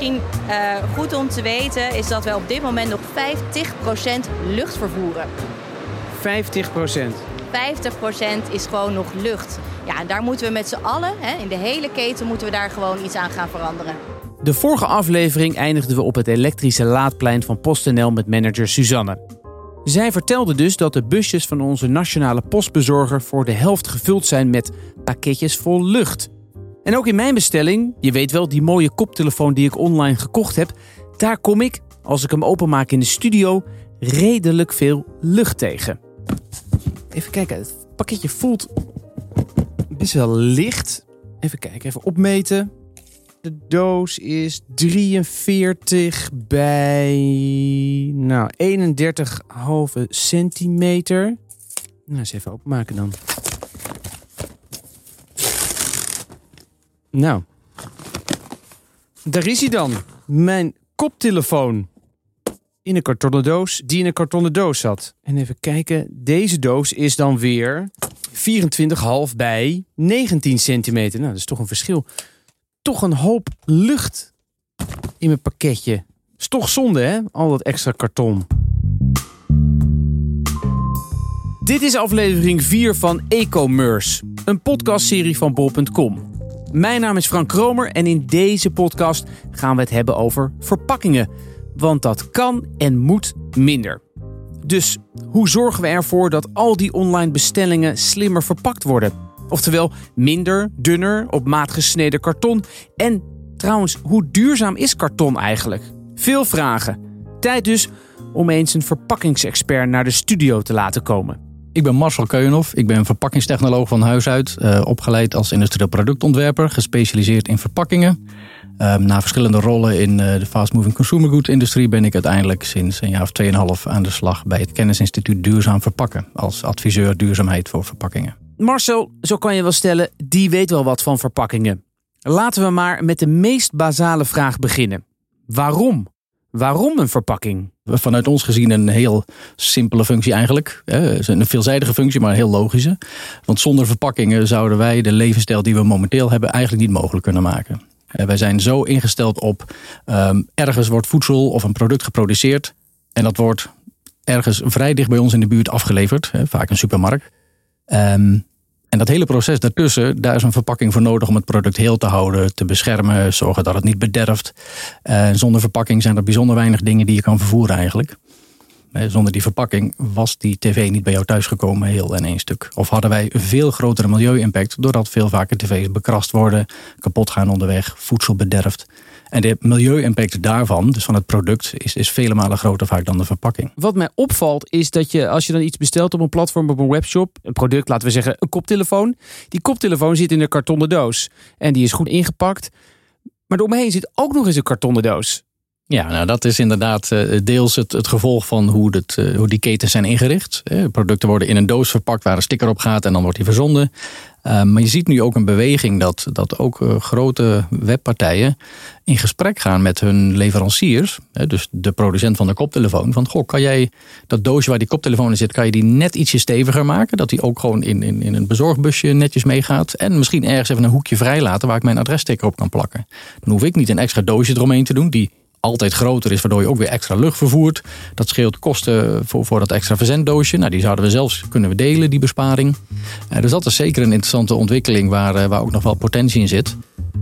misschien uh, goed om te weten is dat we op dit moment nog 50% lucht vervoeren. 50% 50% is gewoon nog lucht. Ja, en daar moeten we met z'n allen, hè, in de hele keten, moeten we daar gewoon iets aan gaan veranderen. De vorige aflevering eindigden we op het elektrische laadplein van PostNL met manager Suzanne. Zij vertelde dus dat de busjes van onze nationale postbezorger voor de helft gevuld zijn met pakketjes vol lucht. En ook in mijn bestelling, je weet wel, die mooie koptelefoon die ik online gekocht heb, daar kom ik, als ik hem openmaak in de studio, redelijk veel lucht tegen. Even kijken, het pakketje voelt best wel licht. Even kijken, even opmeten. De doos is 43 bij nou, 31,5 centimeter. Nou, eens even openmaken dan. Nou, daar is hij dan. Mijn koptelefoon. In een kartonnen doos die in een kartonnen doos zat. En even kijken, deze doos is dan weer 24,5 bij 19 centimeter. Nou, dat is toch een verschil toch een hoop lucht in mijn pakketje. Is toch zonde, hè? Al dat extra karton. Dit is aflevering 4 van E-commerce, een podcastserie van bol.com. Mijn naam is Frank Kromer en in deze podcast gaan we het hebben over verpakkingen. Want dat kan en moet minder. Dus hoe zorgen we ervoor dat al die online bestellingen slimmer verpakt worden? Oftewel minder, dunner, op maat gesneden karton. En trouwens, hoe duurzaam is karton eigenlijk? Veel vragen. Tijd dus om eens een verpakkingsexpert naar de studio te laten komen. Ik ben Marcel Keuyenhoff. Ik ben verpakkingstechnoloog van huis uit. Uh, opgeleid als industrieel productontwerper, gespecialiseerd in verpakkingen. Uh, na verschillende rollen in uh, de fast-moving consumer goods industrie ben ik uiteindelijk sinds een jaar of 2,5 aan de slag bij het Kennisinstituut Duurzaam Verpakken als adviseur duurzaamheid voor verpakkingen. Marcel, zo kan je wel stellen, die weet wel wat van verpakkingen. Laten we maar met de meest basale vraag beginnen. Waarom? Waarom een verpakking? Vanuit ons gezien een heel simpele functie eigenlijk. Een veelzijdige functie, maar een heel logische. Want zonder verpakkingen zouden wij de levensstijl die we momenteel hebben eigenlijk niet mogelijk kunnen maken. Wij zijn zo ingesteld op um, ergens wordt voedsel of een product geproduceerd. En dat wordt ergens vrij dicht bij ons in de buurt afgeleverd. Vaak een supermarkt. Um, en dat hele proces daartussen, daar is een verpakking voor nodig om het product heel te houden, te beschermen, zorgen dat het niet bederft. Uh, zonder verpakking zijn er bijzonder weinig dingen die je kan vervoeren eigenlijk. Uh, zonder die verpakking was die tv niet bij jou thuisgekomen heel in één stuk. Of hadden wij veel grotere milieu-impact doordat veel vaker tv's bekrast worden, kapot gaan onderweg, voedsel bederft. En de milieu-impact daarvan, dus van het product, is, is vele malen groter vaak dan de verpakking. Wat mij opvalt is dat je, als je dan iets bestelt op een platform, op een webshop, een product, laten we zeggen een koptelefoon. Die koptelefoon zit in een kartonnen doos. En die is goed ingepakt. Maar eromheen zit ook nog eens een kartonnen doos. Ja, nou dat is inderdaad eh, deels het, gevolg van hoe, het, eh, hoe die ketens zijn ingericht. Producten worden in een doos verpakt waar een sticker op gaat en dan wordt die verzonden. Ehm, maar je ziet nu ook een beweging dat, dat ook eh, grote webpartijen in gesprek gaan met hun leveranciers. dus de producent van de koptelefoon. Van goh, kan jij dat doosje waar die koptelefoon in zit, kan je die net ietsje steviger maken? Dat die ook gewoon in, in, in een bezorgbusje netjes meegaat. En misschien ergens even een hoekje vrij laten waar ik mijn adressticker op kan plakken. Dan hoef ik niet een extra doosje eromheen te doen. Die altijd groter is, waardoor je ook weer extra lucht vervoert. Dat scheelt kosten voor, voor dat extra verzenddoosje. Nou, die zouden we zelfs kunnen we delen, die besparing. Uh, dus dat is zeker een interessante ontwikkeling waar, uh, waar ook nog wel potentie in zit.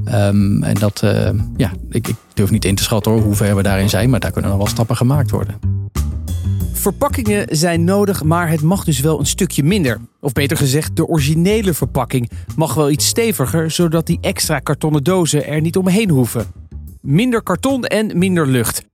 Um, en dat, uh, ja, ik, ik, durf niet in te schatten hoor, hoe ver we daarin zijn, maar daar kunnen nog wel stappen gemaakt worden. Verpakkingen zijn nodig, maar het mag dus wel een stukje minder. Of beter gezegd, de originele verpakking mag wel iets steviger, zodat die extra kartonnen dozen er niet omheen hoeven minder karton en minder lucht.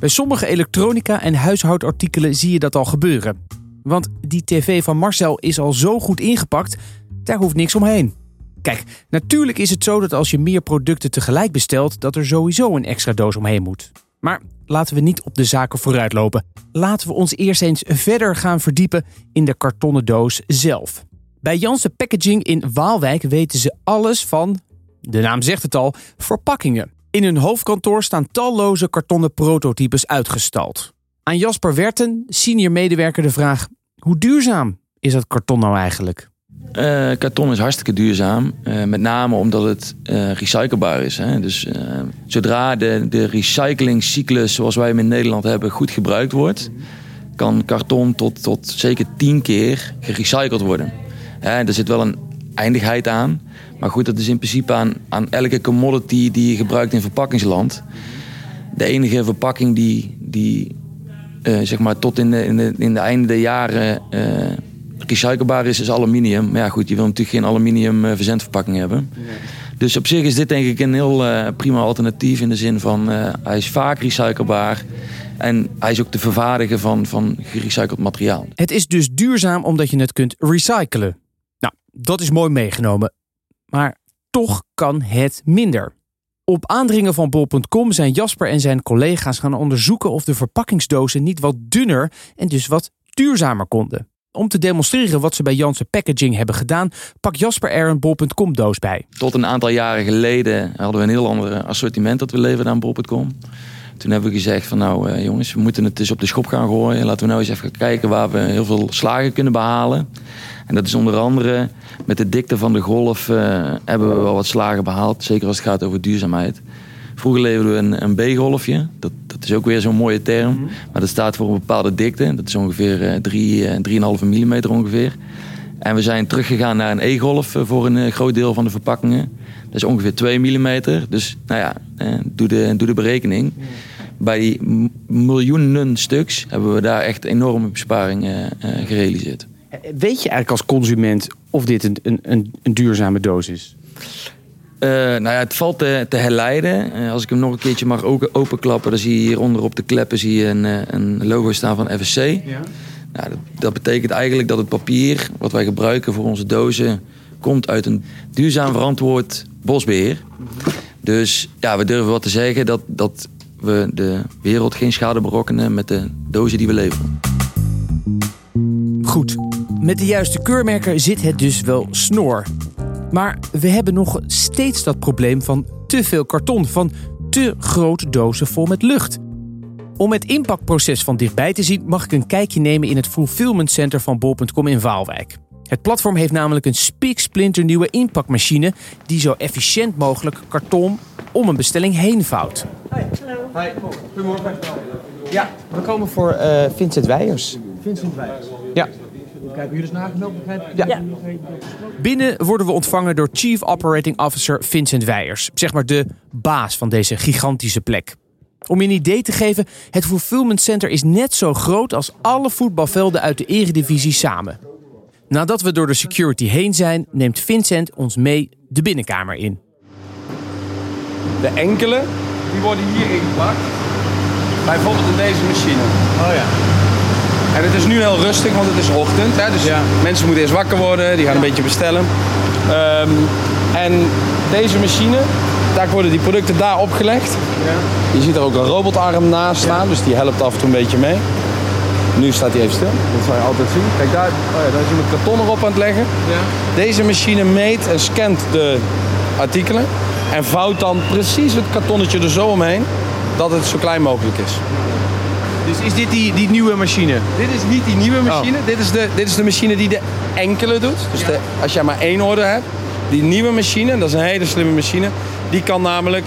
Bij sommige elektronica en huishoudartikelen zie je dat al gebeuren. Want die tv van Marcel is al zo goed ingepakt, daar hoeft niks omheen. Kijk, natuurlijk is het zo dat als je meer producten tegelijk bestelt, dat er sowieso een extra doos omheen moet. Maar laten we niet op de zaken vooruitlopen. Laten we ons eerst eens verder gaan verdiepen in de kartonnen doos zelf. Bij Janssen Packaging in Waalwijk weten ze alles van, de naam zegt het al, verpakkingen. In hun hoofdkantoor staan talloze kartonnen prototypes uitgestald. Aan Jasper Werten, senior medewerker, de vraag: hoe duurzaam is dat karton nou eigenlijk? Uh, karton is hartstikke duurzaam. Uh, met name omdat het uh, recyclebaar is. Hè? Dus zodra de, de recyclingcyclus zoals wij hem in Nederland hebben goed gebruikt wordt... kan karton tot, tot zeker tien keer gerecycled worden. er zit wel een eindigheid aan. Maar goed, dat is in principe aan, aan elke commodity die je gebruikt in verpakkingsland. De enige verpakking die, die zeg maar tot in de, in de, in de einde der jaren recyclebaar is, is aluminium. Maar ja, goed, je wil natuurlijk geen aluminium eh, verzendverpakking hebben. Dus op zich is dit denk ik een heel uh, prima alternatief in de zin van uh, hij is vaak recyclebaar. En hij is ook te vervaardigen van, van gerecycled materiaal. Het is dus duurzaam omdat je het kunt recyclen. Nou, dat is mooi meegenomen. Maar toch kan het minder. Op aandringen van bol.com zijn Jasper en zijn collega's gaan onderzoeken of de verpakkingsdozen niet wat dunner en dus wat duurzamer konden. Om te demonstreren wat ze bij Janssen Packaging hebben gedaan, pak Jasper er een bol.com doos bij. Tot een aantal jaren geleden hadden we een heel ander assortiment dat we leverden aan bol.com. Toen hebben we gezegd van nou eh, jongens, we moeten het eens op de schop gaan gooien. Laten we nou eens even kijken waar we heel veel slagen kunnen behalen. En dat is onder andere met de dikte van de golf uh, hebben we wel wat slagen behaald. Zeker als het gaat over duurzaamheid. Vroeger leverden we een, een B-golfje. Dat, dat is ook weer zo'n mooie term. Mhm. Maar dat staat voor een bepaalde dikte. Dat is ongeveer 3, uh, 3,5 mm ongeveer. En we zijn teruggegaan naar een E-golf eh, voor een groot deel van de verpakkingen. Dat is ongeveer 2 mm. Dus nou ja, eh, doe, de, doe de berekening. Mhm. Bij die miljoenen stuks hebben we daar echt enorme besparingen gerealiseerd. Weet je eigenlijk als consument of dit een, een, een duurzame doos is? Uh, nou ja, het valt te, te herleiden. Uh, als ik hem nog een keertje mag openklappen, dan zie je hieronder op de kleppen zie je een, eh, een logo staan van FSC. Ja. Nou, dat, dat, betekent eigenlijk dat het papier wat wij gebruiken voor onze dozen komt uit een duurzaam verantwoord bosbeheer. Dus ja, we durven wat te zeggen dat, dat we de wereld geen schade berokkenen met de dozen die we leveren. Goed, met de juiste keurmerken zit het dus wel snor. Maar we hebben nog steeds dat probleem van te veel karton, van te grote dozen vol met lucht. Om het inpakproces van dichtbij te zien, mag ik een kijkje nemen in het Fulfillment Center van Bol.com in Waalwijk. Het platform heeft namelijk een spiksplinternieuwe inpakmachine die zo efficiënt mogelijk karton om een bestelling heen vouwt. Hoi, hallo. goedemorgen. Ja, we komen voor uh, Vincent Weijers. Vincent Weijers. Ja. Kijk, jullie is nagemeld, Ja. ja. Binnen worden we ontvangen door Chief Operating Officer Vincent Weijers. Zeg maar de baas van deze gigantische plek. Om je een idee te geven, het Fulfillment Center is net zo groot als alle voetbalvelden uit de eredivisie samen. Nadat we door de security heen zijn, neemt Vincent ons mee de binnenkamer in. De enkele, die worden hier ingepakt. Bijvoorbeeld in deze machine. Oh ja. En het is nu heel rustig, want het is ochtend. Hè? Dus mensen moeten eerst wakker worden, die gaan een beetje bestellen. Ehm, en deze machine, daar worden die producten daar opgelegd. Ja. Je ziet er ook een robotarm naast staan, dus die helpt af en toe een beetje mee. Nu staat hij even stil, dat zal je altijd zien. Kijk, daar, oh ja, daar is iemand karton erop aan het leggen. Ja. Deze machine meet en scant de artikelen en vouwt dan precies het kartonnetje er zo omheen dat het zo klein mogelijk is. Dus is dit die, die nieuwe machine? Dit is niet die nieuwe machine. Oh. Dit, is de, dit is de machine die de enkele doet. Dus de, als jij maar één order hebt. Die nieuwe machine, dat is een hele slimme machine. Die kan namelijk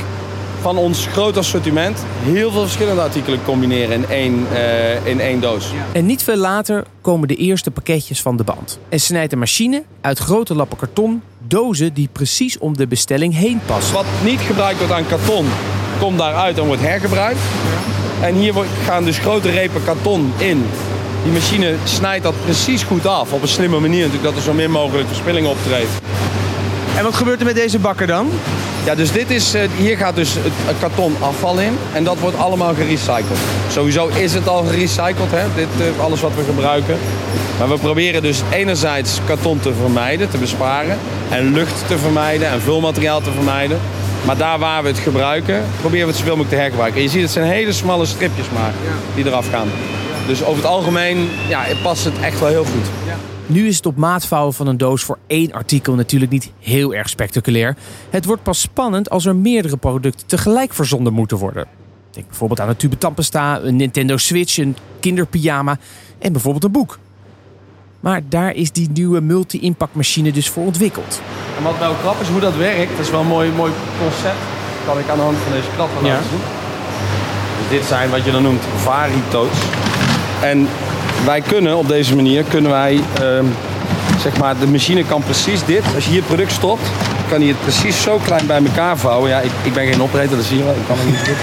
van ons groot assortiment heel veel verschillende artikelen combineren in één, uh, in één doos. En niet veel later komen de eerste pakketjes van de band. En snijdt de machine uit grote lappen karton dozen die precies om de bestelling heen passen. Wat niet gebruikt wordt aan karton, komt daaruit en wordt hergebruikt. En hier gaan dus grote repen karton in. Die machine snijdt dat precies goed af. Op een slimme manier natuurlijk, dat er zo min mogelijk verspilling optreedt. En wat gebeurt er met deze bakker dan? Ja, dus dit is, eh, hier gaat dus het karton afval in. En dat wordt allemaal gerecycled. Sowieso is het al gerecycled, hè? Dit, eh, alles wat we gebruiken. Maar we proberen dus enerzijds karton te vermijden, te besparen. En lucht te vermijden en vulmateriaal te vermijden. Maar daar waar we het gebruiken, proberen we het zoveel mogelijk te hergebruiken. En je ziet, het zijn hele smalle stripjes maar die eraf gaan. Dus over het algemeen ja, past het echt wel heel goed. Nu is het op maat vouwen van een doos voor één artikel natuurlijk niet heel erg spectaculair. Het wordt pas spannend als er meerdere producten tegelijk verzonden moeten worden. Denk bijvoorbeeld aan een tube tandpasta, een Nintendo Switch, een kinderpyjama en bijvoorbeeld een boek. Maar daar is die nieuwe multi-impactmachine dus voor ontwikkeld. En wat nou krap is hoe dat werkt, dat is wel een mooi, mooi concept. kan ik aan de hand van deze krap Ja. laten zien. Dus dit zijn wat je dan noemt varito's. En wij kunnen op deze manier, kunnen wij, ehm, zeg maar, de machine kan precies dit. Als je hier het product stopt, kan hij het precies zo klein bij elkaar vouwen. Ja, ik, ik ben geen operator, dat zie je wel. Ik kan het niet.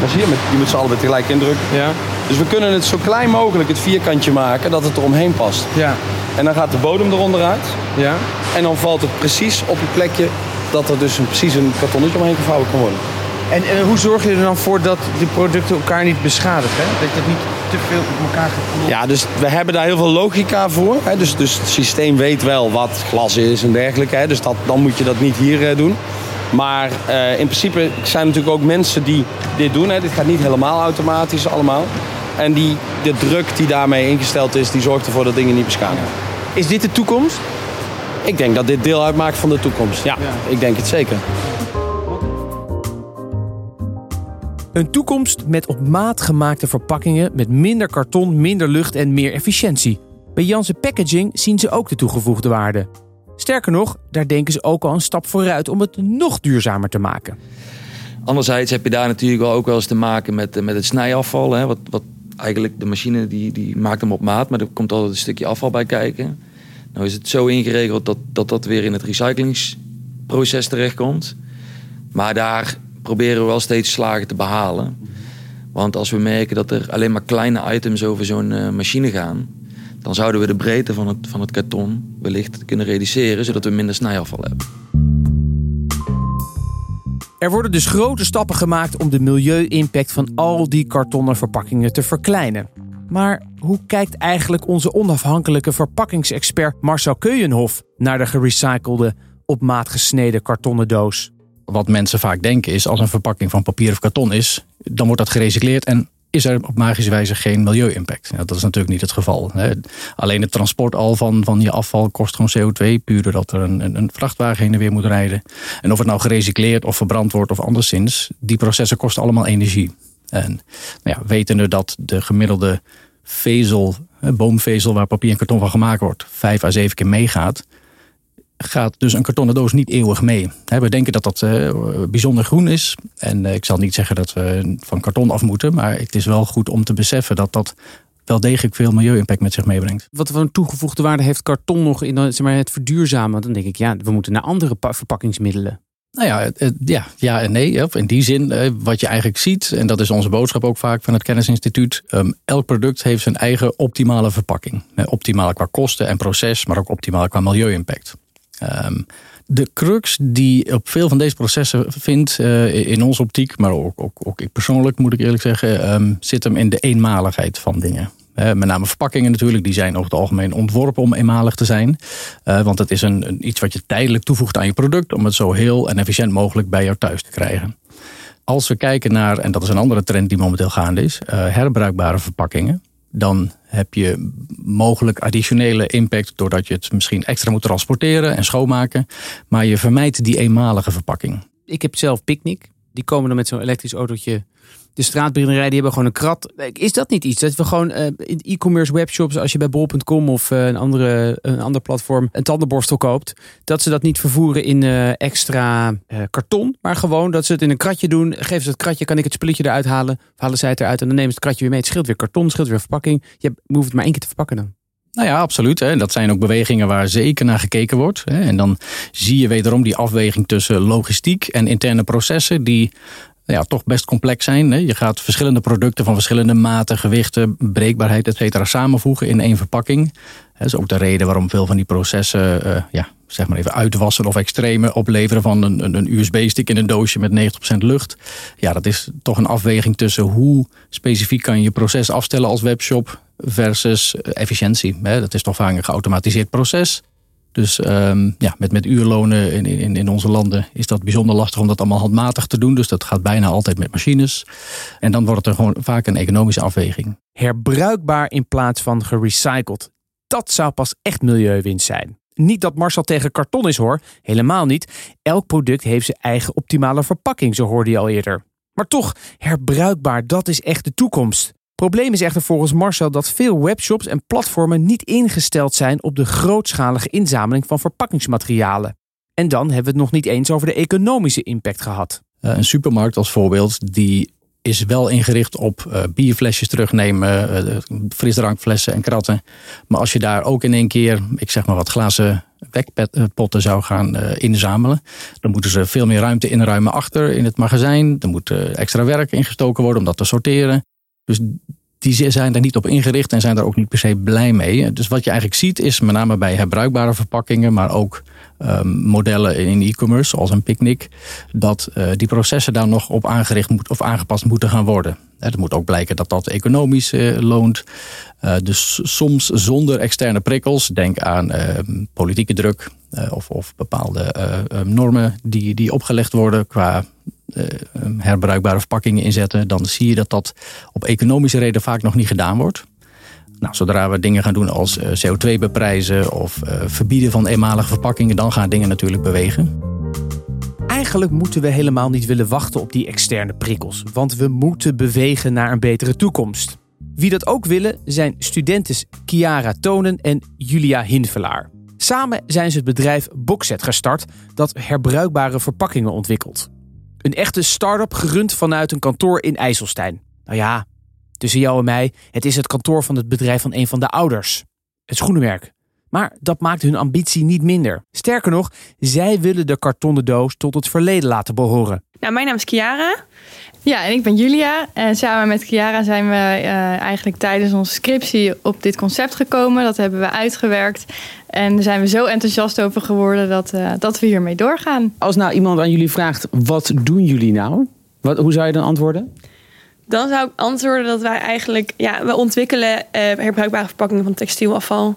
Maar zie je, met- je moet ze allebei tegelijk indrukken. Ja. Dus we kunnen het zo klein mogelijk het vierkantje maken, dat het er omheen past. Ja. En dan gaat de bodem eronder uit. Ja. En dan valt het precies op het plekje dat er dus een, precies een kartonnetje omheen gevouwen kan worden. En hoe zorg je er dan voor dat de producten elkaar niet beschadigen? Hè? Dat het niet te veel op elkaar Ja, dus we hebben daar heel veel logica voor. Hè? Dus, dus het systeem weet wel wat glas is en dergelijke. Hè? Dus dat, dan moet je dat niet hier eh, doen. Maar eh, in principe zijn er natuurlijk ook mensen die dit doen. Hè? Dit gaat niet helemaal automatisch allemaal. En die, de druk die daarmee ingesteld is, die zorgt ervoor dat dingen niet beschadigen. Is dit de toekomst? Ik denk dat dit deel uitmaakt van de toekomst. Ja, ik denk het zeker. Een toekomst met op maat gemaakte verpakkingen met minder karton, minder lucht en meer efficiëntie. Bij Janssen Packaging zien ze ook de toegevoegde waarde. Sterker nog, daar denken ze ook al een stap vooruit om het nog duurzamer te maken. Anderzijds heb je daar natuurlijk ook wel eens te maken met, eh, met het snijafval. Hè? Wat, wat eigenlijk de machine die, die maakt hem op maat, maar er komt altijd een stukje afval bij kijken. Nou is het zo ingeregeld dat dat, dat weer in het recyclingsproces terechtkomt. Maar daar proberen we wel steeds slagen te behalen. Want als we merken dat er alleen maar kleine items over zo'n eh, machine gaan, dan zouden we de breedte van het, van het karton wellicht kunnen reduceren, zodat we minder snijafval hebben. Er worden dus grote stappen gemaakt om de milieu-impact van al die kartonnen verpakkingen te verkleinen. Maar hoe kijkt eigenlijk onze onafhankelijke verpakkingsexpert Marcel Keuyenhof naar de gerecyclede, op maat gesneden kartonnen doos? Wat mensen vaak denken is, als een verpakking van papier of karton is, dan wordt dat gerecycleerd en is er op magische wijze geen milieu-impact. Dat is natuurlijk niet het geval. hè. Alleen het transport al van, van je afval kost gewoon CO2, puur doordat er een, een, vrachtwagen heen en weer moet rijden. En of het nou gerecycleerd of verbrand wordt of anderszins, die processen kosten allemaal energie. En nou ja, wetende dat de gemiddelde vezel, boomvezel waar papier en karton van gemaakt wordt, vijf à zeven keer meegaat, gaat dus een kartonnen doos niet eeuwig mee. We denken dat dat eh, bijzonder groen is. En eh, ik zal niet zeggen dat we van karton af moeten. Maar het is wel goed om te beseffen dat dat wel degelijk veel milieu-impact met zich meebrengt. Wat voor een toegevoegde waarde heeft karton nog in zeg maar, het verduurzamen? Dan denk ik, ja, we moeten naar andere pa- verpakkingsmiddelen. Nou ja, ja, ja en nee. In die zin, eh, wat je eigenlijk ziet, en dat is onze boodschap ook vaak van het Kennisinstituut. ehm, elk product heeft zijn eigen optimale verpakking. Eh, Optimaal qua kosten en proces, maar ook optimaal qua milieu-impact. Ehm, de crux die op veel van deze processen vindt, eh, in onze optiek, maar ook, ook, ook ik persoonlijk moet ik eerlijk zeggen, ehm, zit hem in de eenmaligheid van dingen. Met name verpakkingen natuurlijk, die zijn over het algemeen ontworpen om eenmalig te zijn. Eh, want het is een, een, iets wat je tijdelijk toevoegt aan je product om het zo heel en efficiënt mogelijk bij jou thuis te krijgen. Als we kijken naar, en dat is een andere trend die momenteel gaande is, eh, herbruikbare verpakkingen. Dan heb je mogelijk additionele impact doordat je het misschien extra moet transporteren en schoonmaken. Maar je vermijdt die eenmalige verpakking. Ik heb zelf Picnic. Die komen dan met zo'n elektrisch autootje de straatbrennerij, die hebben gewoon een krat. Is dat niet iets? Dat we gewoon eh, in e-commerce webshops, als je bij bol.com of eh, een, andere, een ander platform een tandenborstel koopt, dat ze dat niet vervoeren in eh, extra karton, maar gewoon dat ze het in een kratje doen. Geven ze het kratje, kan ik het spulletje eruit halen, halen zij het eruit en dan nemen ze het kratje weer mee. Het scheelt weer karton, het scheelt weer verpakking. Je hebt- je hoeft het maar één keer te verpakken dan. Nou ja, absoluut. Hè. Dat zijn ook bewegingen waar zeker naar gekeken wordt. Hè. En dan zie je wederom die afweging tussen logistiek en interne processen die ja, toch best complex zijn. Hè. Je gaat verschillende producten van verschillende maten, gewichten, breekbaarheid, et cetera, samenvoegen in één verpakking. Dat is ook de reden waarom veel van die processen, eh, ja, zeg maar even uitwassen of extreme opleveren van een, een, USB-stick in een doosje met 90% lucht. Ja, dat is toch een afweging tussen hoe specifiek kan je je proces afstellen als webshop versus eh, efficiëntie. Hè. Dat is toch vaak een geautomatiseerd proces. Dus ehm, ja, met, met uurlonen in, in, in onze landen is dat bijzonder lastig om dat allemaal handmatig te doen. Dus dat gaat bijna altijd met machines. En dan wordt het er gewoon vaak een economische afweging. Herbruikbaar in plaats van gerecycled. Dat zou pas echt milieuwinst zijn. Niet dat Marcel tegen karton is hoor, helemaal niet. Elk product heeft zijn eigen optimale verpakking, zo hoorde je al eerder. Maar toch, herbruikbaar, dat is echt de toekomst. Probleem is echter volgens Marcel dat veel webshops en platformen niet ingesteld zijn op de grootschalige inzameling van verpakkingsmaterialen. En dan hebben we het nog niet eens over de economische impact gehad. Uh, een supermarkt als voorbeeld, die is wel ingericht op uh, bierflesjes terugnemen, uh, frisdrankflessen en kratten. Maar als je daar ook in één keer, ik zeg maar wat glazen wekpotten zou gaan inzamelen, dan moeten ze veel meer ruimte inruimen achter in het magazijn. Er moet extra werk ingestoken worden om dat te sorteren. Dus die zijn daar niet op ingericht en zijn daar ook niet per se blij mee. Dus wat je eigenlijk ziet is met name bij herbruikbare verpakkingen, maar ook um, modellen in e-commerce, zoals een picknick, dat uh, die processen daar nog op aangericht moet, of aangepast moeten gaan worden. Het moet ook blijken dat dat economisch uh, loont. Uh, dus soms zonder externe prikkels. Denk aan politieke druk of, of bepaalde normen die, die opgelegd worden qua herbruikbare verpakkingen inzetten. Dan zie je dat dat op economische reden vaak nog niet gedaan wordt. Nou, zodra we dingen gaan doen als eh, CO2 beprijzen of uh, verbieden van eenmalige verpakkingen, dan gaan dingen natuurlijk bewegen. Eigenlijk moeten we helemaal niet willen wachten op die externe prikkels, want we moeten bewegen naar een betere toekomst. Wie dat ook willen zijn studentes Chiara Tonen en Julia Hinvelaar. Samen zijn ze het bedrijf Boxset gestart dat herbruikbare verpakkingen ontwikkelt. Een echte start-up gerund vanuit een kantoor in IJsselstein. Nou ja, Tussen jou en mij, het is het kantoor van het bedrijf van een van de ouders. Het schoenenmerk. Maar dat maakt hun ambitie niet minder. Sterker nog, zij willen de kartonnen doos tot het verleden laten behoren. Nou, mijn naam is Chiara. Ja, en ik ben Julia. En samen met Chiara zijn we uh, eigenlijk tijdens onze scriptie op dit concept gekomen. Dat hebben we uitgewerkt. En daar zijn we zo enthousiast over geworden dat, uh, dat we hiermee doorgaan. Als nou iemand aan jullie vraagt, wat doen jullie nou? Wat, hoe zou je dan antwoorden? Dan zou ik antwoorden dat wij eigenlijk, ja, we ontwikkelen uh, herbruikbare verpakkingen van textielafval.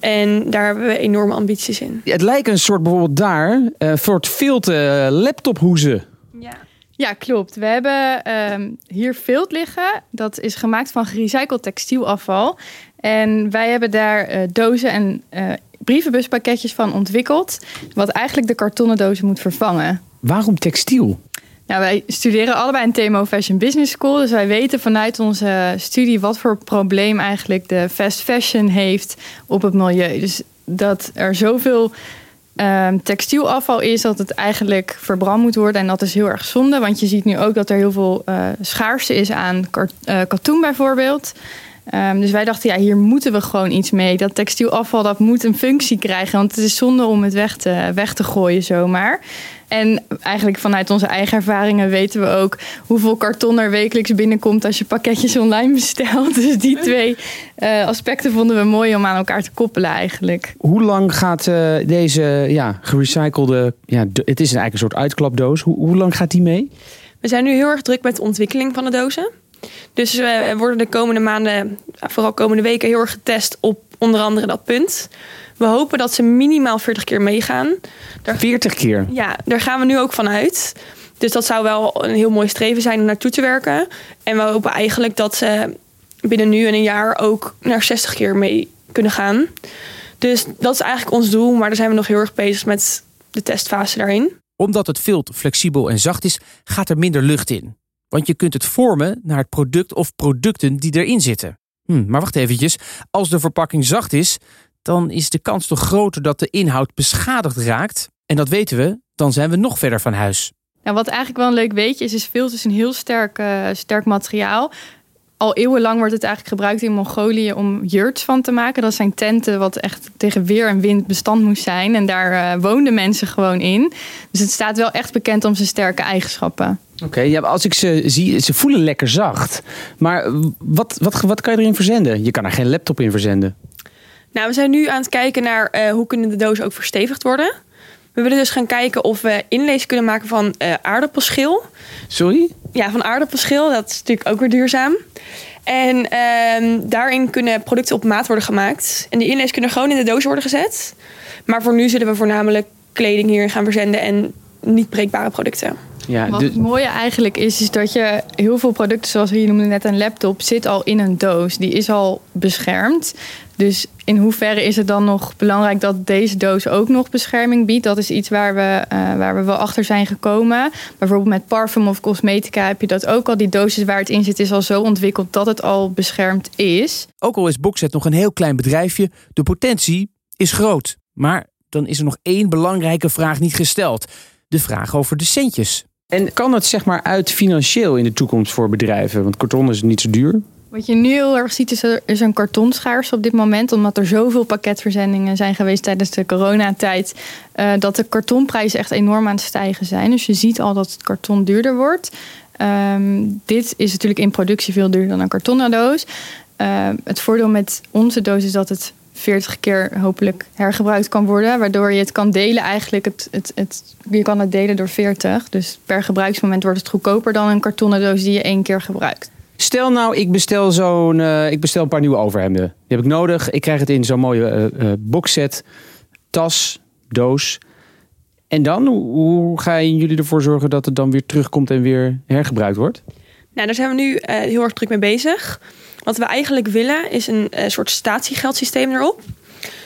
En daar hebben we enorme ambities in. Het lijkt een soort bijvoorbeeld daar, uh, een soort filter laptophoezen. Ja. Ja, klopt. We hebben uh, hier vilt liggen. Dat is gemaakt van gerecycled textielafval. En wij hebben daar uh, dozen en uh, brievenbuspakketjes van ontwikkeld. Wat eigenlijk de kartonnen dozen moet vervangen. Waarom textiel? Nou, wij studeren allebei een TMO Fashion Business School. Dus wij weten vanuit onze studie wat voor probleem eigenlijk de fast fashion heeft op het milieu. Dus dat er zoveel um, textielafval is dat het eigenlijk verbrand moet worden. En dat is heel erg zonde, want je ziet nu ook dat er heel veel uh, schaarste is aan uh, katoen bijvoorbeeld. Um, dus wij dachten, ja, hier moeten we gewoon iets mee. Dat textielafval dat moet een functie krijgen, want het is zonde om het weg te, weg te gooien zomaar. En eigenlijk vanuit onze eigen ervaringen weten we ook hoeveel karton er wekelijks binnenkomt als je pakketjes online bestelt. Dus die twee uh, aspecten vonden we mooi om aan elkaar te koppelen eigenlijk. Hoe lang gaat uh, deze ja, gerecyclede, ja, het is eigenlijk een soort uitklapdoos, hoe, hoe lang gaat die mee? We zijn nu heel erg druk met de ontwikkeling van de dozen. Dus we worden de komende maanden, vooral komende weken, heel erg getest op onder andere dat punt. We hopen dat ze minimaal 40 keer meegaan. Daar, 40 keer? Ja, daar gaan we nu ook van uit. Dus dat zou wel een heel mooi streven zijn om naartoe te werken. En we hopen eigenlijk dat ze binnen nu en een jaar ook naar 60 keer mee kunnen gaan. Dus dat is eigenlijk ons doel, maar daar zijn we nog heel erg bezig met de testfase daarin. Omdat het vilt flexibel en zacht is, gaat er minder lucht in. Want je kunt het vormen naar het product of producten die erin zitten. Hm, maar wacht eventjes, als de verpakking zacht is, dan is de kans toch groter dat de inhoud beschadigd raakt. En dat weten we, dan zijn we nog verder van huis. Ja, wat eigenlijk wel een leuk weetje is, is filter een heel sterk, uh, sterk materiaal. Al eeuwenlang wordt het eigenlijk gebruikt in Mongolië om yurts van te maken. Dat zijn tenten wat echt tegen weer en wind bestand moest zijn. En daar uh, woonden mensen gewoon in. Dus het staat wel echt bekend om zijn sterke eigenschappen. Oké, okay, ja, als ik ze zie, ze voelen lekker zacht. Maar wat, wat, wat kan je erin verzenden? Je kan er geen laptop in verzenden. Nou, we zijn nu aan het kijken naar uh, hoe kunnen de dozen ook verstevigd worden. We willen dus gaan kijken of we inlees kunnen maken van uh, aardappelschil. Sorry? Ja, van aardappelschil. Dat is natuurlijk ook weer duurzaam. En uh, daarin kunnen producten op maat worden gemaakt. En die inlees kunnen gewoon in de doos worden gezet. Maar voor nu zullen we voornamelijk kleding hierin gaan verzenden en niet breekbare producten. Ja, Wat het mooie eigenlijk is, is dat je heel veel producten, zoals je noemde net een laptop, zit al in een doos. Die is al beschermd. Dus in hoeverre is het dan nog belangrijk dat deze doos ook nog bescherming biedt? Dat is iets waar we, uh, waar we wel achter zijn gekomen. Bijvoorbeeld met parfum of cosmetica heb je dat ook al. Die dosis waar het in zit is al zo ontwikkeld dat het al beschermd is. Ook al is Boxet nog een heel klein bedrijfje, de potentie is groot. Maar dan is er nog één belangrijke vraag niet gesteld. De vraag over de centjes. En kan het zeg maar uit financieel in de toekomst voor bedrijven? Want karton is niet zo duur. Wat je nu heel erg ziet is er is een kartonschaars op dit moment. Omdat er zoveel pakketverzendingen zijn geweest tijdens de coronatijd. Uh, dat de kartonprijzen echt enorm aan het stijgen zijn. Dus je ziet al dat het karton duurder wordt. Um, dit is natuurlijk in productie veel duurder dan een kartonnen doos. Uh, het voordeel met onze doos is dat het 40 keer hopelijk hergebruikt kan worden. Waardoor je het kan delen eigenlijk. Het, het, je kan het delen door 40. Dus per gebruiksmoment wordt het goedkoper dan een kartonnen doos die je één keer gebruikt. Stel nou, ik bestel, zo'n, uh, ik bestel een paar nieuwe overhemden. Die heb ik nodig. Ik krijg het in zo'n mooie uh, boxset. Tas, doos. En dan, hoe gaan jullie ervoor zorgen dat het dan weer terugkomt en weer hergebruikt wordt? Nou, daar zijn we nu heel erg druk mee bezig. Wat we eigenlijk willen is een soort statiegeldsysteem erop.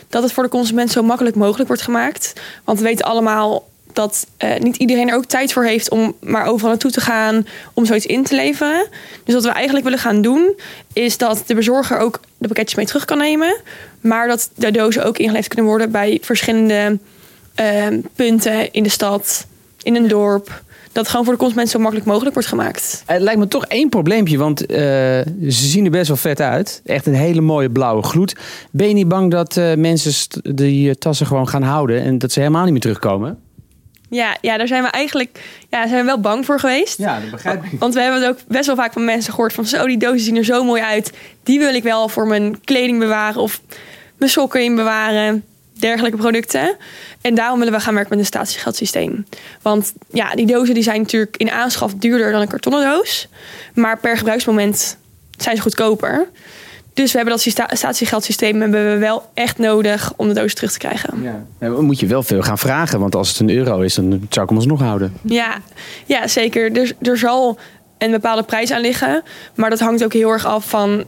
Dat het voor de consument zo makkelijk mogelijk wordt gemaakt. Want we weten allemaal dat uh, niet iedereen er ook tijd voor heeft om maar overal naartoe te gaan om zoiets in te leveren. Dus wat we eigenlijk willen gaan doen, is dat de bezorger ook de pakketjes mee terug kan nemen. Maar dat de dozen ook ingeleverd kunnen worden bij verschillende uh, punten in de stad, in een dorp. Dat gewoon voor de consument zo makkelijk mogelijk wordt gemaakt. Het lijkt me toch één probleempje, want uh, ze zien er best wel vet uit. Echt een hele mooie blauwe gloed. Ben je niet bang dat mensen die tassen gewoon gaan houden en dat ze helemaal niet meer terugkomen? Ja, ja, daar zijn we eigenlijk ja, zijn we wel bang voor geweest. Ja, dat begrijp ik. Want we hebben het ook best wel vaak van mensen gehoord van... zo, die dozen zien er zo mooi uit. Die wil ik wel voor mijn kleding bewaren of mijn sokken in bewaren. Dergelijke producten. En daarom willen we gaan werken met een statiegeldsysteem. Want ja, die dozen die zijn natuurlijk in aanschaf duurder dan een kartonnen doos. Maar per gebruiksmoment zijn ze goedkoper. Dus we hebben dat statiegeldsysteem hebben we wel echt nodig om de doos terug te krijgen. Ja. Dan moet je wel veel gaan vragen, want als het een euro is, dan zou ik hem alsnog houden. Ja, ja zeker. Er, er zal een bepaalde prijs aan liggen, maar dat hangt ook heel erg af van uh,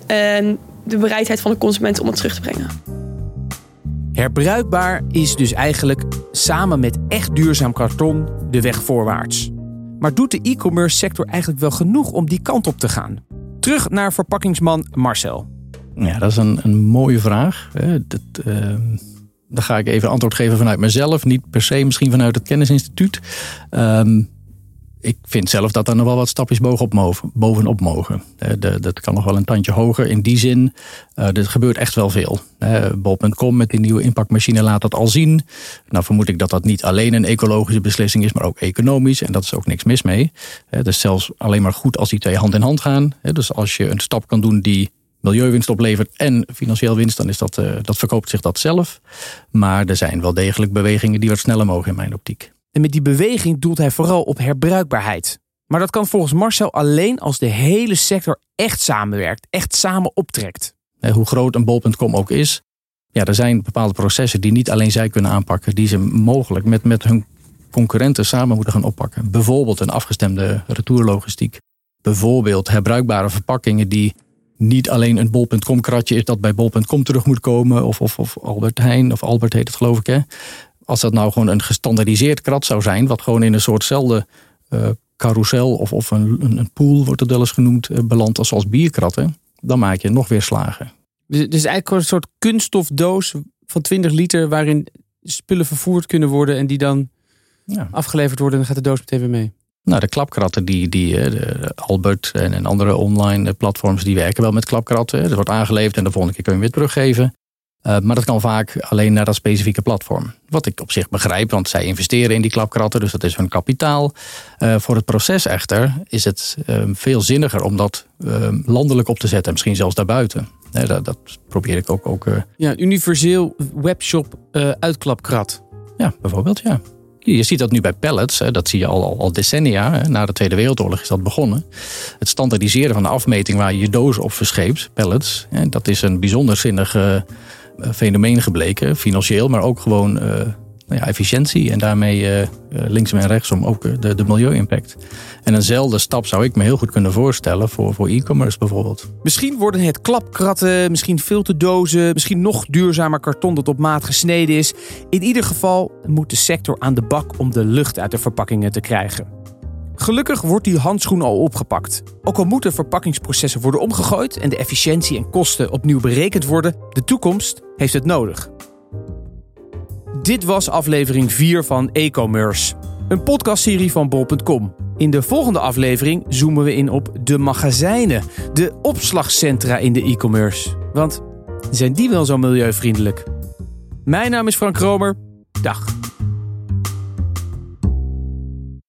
de bereidheid van de consument om het terug te brengen. Herbruikbaar is dus eigenlijk samen met echt duurzaam karton de weg voorwaarts. Maar doet de e-commerce sector eigenlijk wel genoeg om die kant op te gaan? Terug naar verpakkingsman Marcel. Ja, dat is een, een mooie vraag. Dat, daar ga ik even antwoord geven vanuit mezelf. Niet per se misschien vanuit het kennisinstituut. Um, ik vind zelf dat er nog wel wat stapjes bovenop, bovenop mogen. Dat kan nog wel een tandje hoger. In die zin, uh, er gebeurt echt wel veel. Bol.com met die nieuwe impactmachine laat dat al zien. Nou vermoed ik dat dat niet alleen een ecologische beslissing is, maar ook economisch. En dat is ook niks mis mee. Het is zelfs alleen maar goed als die twee hand in hand gaan. Dus als je een stap kan doen die milieuwinst oplevert en financieel winst, dan is dat, uh, dat verkoopt zich dat zelf. Maar er zijn wel degelijk bewegingen die wat sneller mogen in mijn optiek. En met die beweging doelt hij vooral op herbruikbaarheid. Maar dat kan volgens Marcel alleen als de hele sector echt samenwerkt, echt samen optrekt. Hoe groot een bol.com ook is, ja, er zijn bepaalde processen die niet alleen zij kunnen aanpakken, die ze mogelijk met, met hun concurrenten samen moeten gaan oppakken. Bijvoorbeeld een afgestemde retourlogistiek. Bijvoorbeeld herbruikbare verpakkingen die niet alleen een bol.com kratje is dat bij bol.com terug moet komen. Of, of, of Albert Heijn, of Albert heet het geloof ik. Hè. Als dat nou gewoon een gestandardiseerd krat zou zijn, wat gewoon in een soortzelfde uh, carousel of, of een, een, een pool, wordt het wel eens genoemd, uh, belandt als, als bierkratten, dan maak je nog weer slagen. Dus, dus eigenlijk een soort kunststofdoos van 20 liter waarin spullen vervoerd kunnen worden en die dan ja. afgeleverd worden en dan gaat de doos meteen weer mee. Nou, de klapkratten, die, die de Albert en, andere online platforms, die werken wel met klapkratten. Er wordt aangeleverd en de volgende keer kun je weer teruggeven. Uh, maar dat kan vaak alleen naar dat specifieke platform. Wat ik op zich begrijp, want zij investeren in die klapkratten, dus dat is hun kapitaal. Uh, voor het proces echter is het uh, veel zinniger om dat landelijk op te zetten, misschien zelfs daarbuiten. dat, dat, probeer ik ook. ook ja, universeel webshop uitklapkrat. Ja, bijvoorbeeld, ja. Je ziet dat nu bij pallets, dat zie je al, al decennia. Na de Tweede Wereldoorlog is dat begonnen. Het standaardiseren van de afmeting waar je je doos op verscheept, pallets, dat is een bijzonder zinnig fenomeen gebleken. Financieel, maar ook gewoon nou ja, efficiëntie en daarmee uh, linksom en rechtsom ook de, de milieu-impact. En eenzelfde stap zou ik me heel goed kunnen voorstellen voor, voor e-commerce bijvoorbeeld. Misschien worden het klapkratten, misschien filterdozen, misschien nog duurzamer karton dat op maat gesneden is. In ieder geval moet de sector aan de bak om de lucht uit de verpakkingen te krijgen. Gelukkig wordt die handschoen al opgepakt. Ook al moeten verpakkingsprocessen worden omgegooid en de efficiëntie en kosten opnieuw berekend worden, de toekomst heeft het nodig. Dit was aflevering 4 van e-commerce, een podcastserie van bol.com. In de volgende aflevering zoomen we in op de magazijnen, de opslagcentra in de e-commerce. Want zijn die wel zo milieuvriendelijk? Mijn naam is Frank Romer. Dag.